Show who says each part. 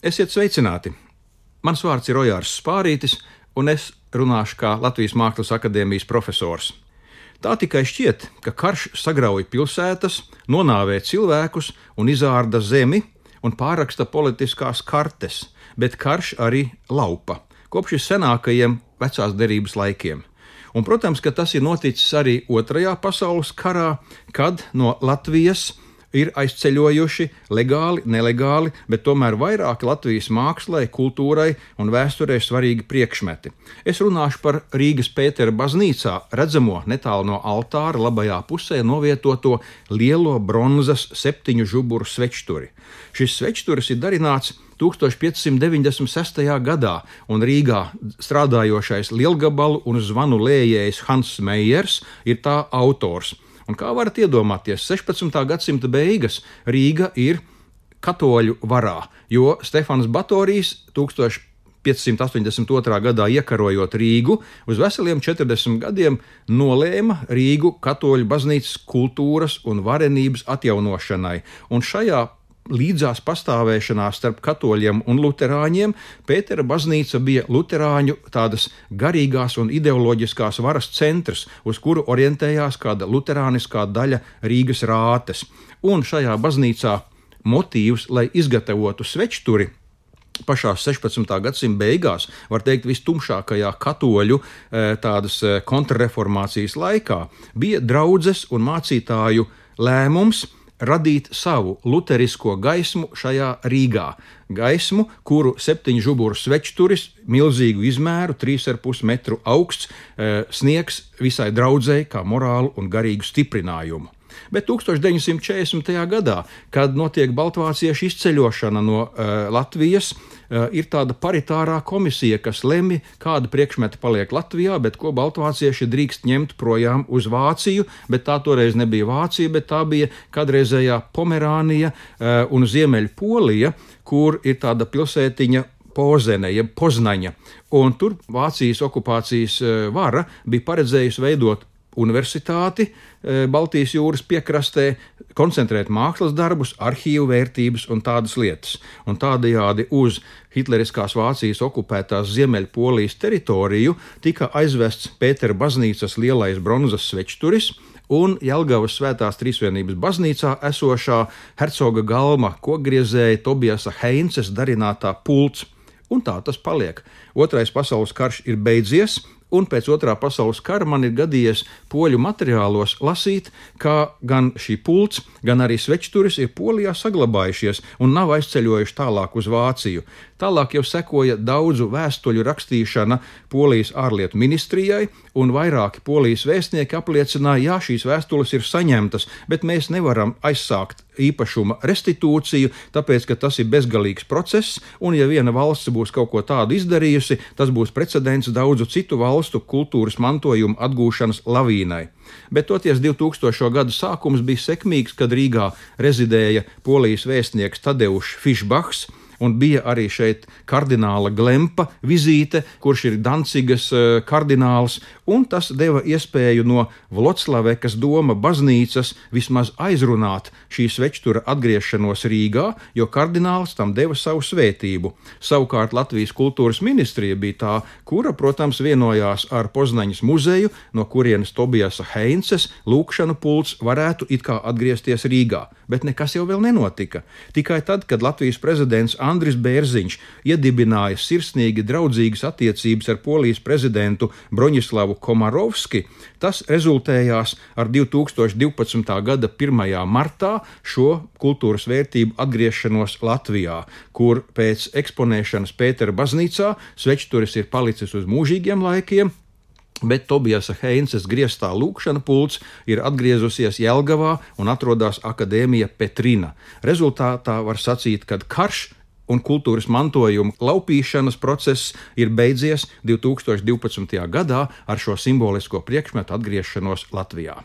Speaker 1: Esiet sveicināti! Mans vārds ir Ojārs Spārītis, un es runāšu kā Latvijas Mākslas akadēmijas profesors. Tā tikai šķiet, ka karš sagrauj pilsētas, nonāvē cilvēkus un izārda zemi un pāraksta politiskās kartes, bet karš arī laupa kopš senākajiem vecās derības laikiem. Un, protams, ka tas ir noticis arī Otrajā pasaules karā, kad no Latvijas ir aizceļojuši legāli, nelegāli, bet tomēr vairāki Latvijas mākslai, kultūrai un vēsturē svarīgi priekšmeti. Es runāšu par Rīgas Pētera baznīcā redzamo netālu no altāra labajā pusē novietoto lielo bronzas septiņu žuburu svečturi. Šis svečturis ir darināts 1596. gadā, un Rīgā strādājošais lielgabalu un zvanu lējējs Hans Meijers ir tā autors. Un kā varat iedomāties, 16. gadsimta beigas Rīga ir katoļu varā, jo Stefans Batorijs 1582. gadā iekarojot Rīgu, uz veseliem 40 gadiem nolēma Rīgu katoļu baznīcas kultūras un varenības atjaunošanai, un šajā līdzās pastāvēšanā starp katoļiem un luterāņiem, Pētera baznīca bija luterāņu tādas garīgās un ideoloģiskās varas centrs, uz kuru orientējās kāda luterāniskā daļa Rīgas rātes. Un šajā baznīcā motīvs, lai izgatavotu svečturi, pašā 16. gadsimta beigās, var teikt, vistumšākajā katoļu eh, tādas eh, kontrreformācijas laikā, bija draudzes un mācītāju lēmums radīt savu luterisko gaismu šajā Rīgā. Gaismu, kuru septiņu žuburu svečturis, milzīgu izmēru, 3,5 metru augsts, eh, sniegs visai draudzēji kā morālu un garīgu stiprinājumu. Bet 1940. gadā, kad notiek Baltvāciešu izceļošana no uh, Latvijas, uh, ir tāda paritārā komisija, kas lemj, kāda priekšmeta paliek Latvijā, bet ko Baltvācieši drīkst ņemt projām uz Vāciju. Bet tā toreiz nebija Vācija, bet tā bija kādreizējā Pomerānija uh, un Ziemeļpolija, kur ir tāda pilsētiņa Pozene, jeb Poznaņa. Un tur Vācijas okupācijas vara bija paredzējusi veidot universitāti e, Baltijas jūras piekrastē, koncentrēt mākslas darbus, arhīvu vērtības un tādas lietas. Un tādējādi uz Hitleriskās Vācijas okupētās Ziemeļpolijas teritoriju tika aizvests Pētera baznīcas lielais bronzas svečturis, un Jelgavas svētās trīsvienības baznīcā esošā hercoga galma kokgriezēja Tobiasa Heinces darinātā pults. Un tā tas paliek. Otrais pasaules karš ir beidzies, un pēc otrā pasaules kara man ir gadījies poļu materiālos lasīt, ka gan šī pults, gan arī svečturis ir polijā saglabājušies un nav aizceļojuši tālāk uz Vāciju. Tālāk jau sekoja daudzu vēstuļu rakstīšana Polijas ārlietu ministrijai, un vairāki polijas vēstnieki apliecināja, ka šīs vēstules ir saņemtas, bet mēs nevaram aizsākt īpašuma restitūciju, tāpēc, ka tas ir bezgalīgs process, un ja viena valsts būs kaut ko tādu izdarījusi, tas būs precedents daudzu citu valstu kultūras mantojuma atgūšanas lavīnai. Bet toties 2000. gada sākums bija sekmīgs, kad Rīgā rezidēja polijas vēstnieks Tadeušs Fišbachs, un bija arī šeit kardināla Glempa vizīte, kurš ir Dancigas eh, kardināls, un tas deva iespēju no Vloclavekas doma baznīcas vismaz aizrunāt šīs večtura atgriešanos Rīgā, jo kardināls tam deva savu svētību. Savukārt Latvijas kultūras ministrija bija tā, kura, protams, vienojās ar Poznaņas muzeju, no kurienes Tobiasa Heinces lūkšanu pults varētu it kā atgriezties Rīgā, bet nekas jau vēl nenotika. Tikai tad, kad Latvijas prezidents Andris Bērziņš iedibināja sirsnīgi draudzīgas attiecības ar Polijas prezidentu Broņislavu Komarovski, tas rezultējās ar 2012. gada 1. martā šo kultūras vērtību atgriešanos Latvijā, kur pēc eksponēšanas Pētera baznīcā svečturis ir palicis uz mūžīgiem laikiem, Bet Tobijasa Heinses grieztā lūkšana pults ir atgriezusies Jelgavā un atrodas Akadēmija Petrina. Rezultātā var sacīt, ka karš un kultūras mantojuma laupīšanas process ir beidzies 2012. gadā ar šo simbolisko priekšmetu atgriešanos Latvijā.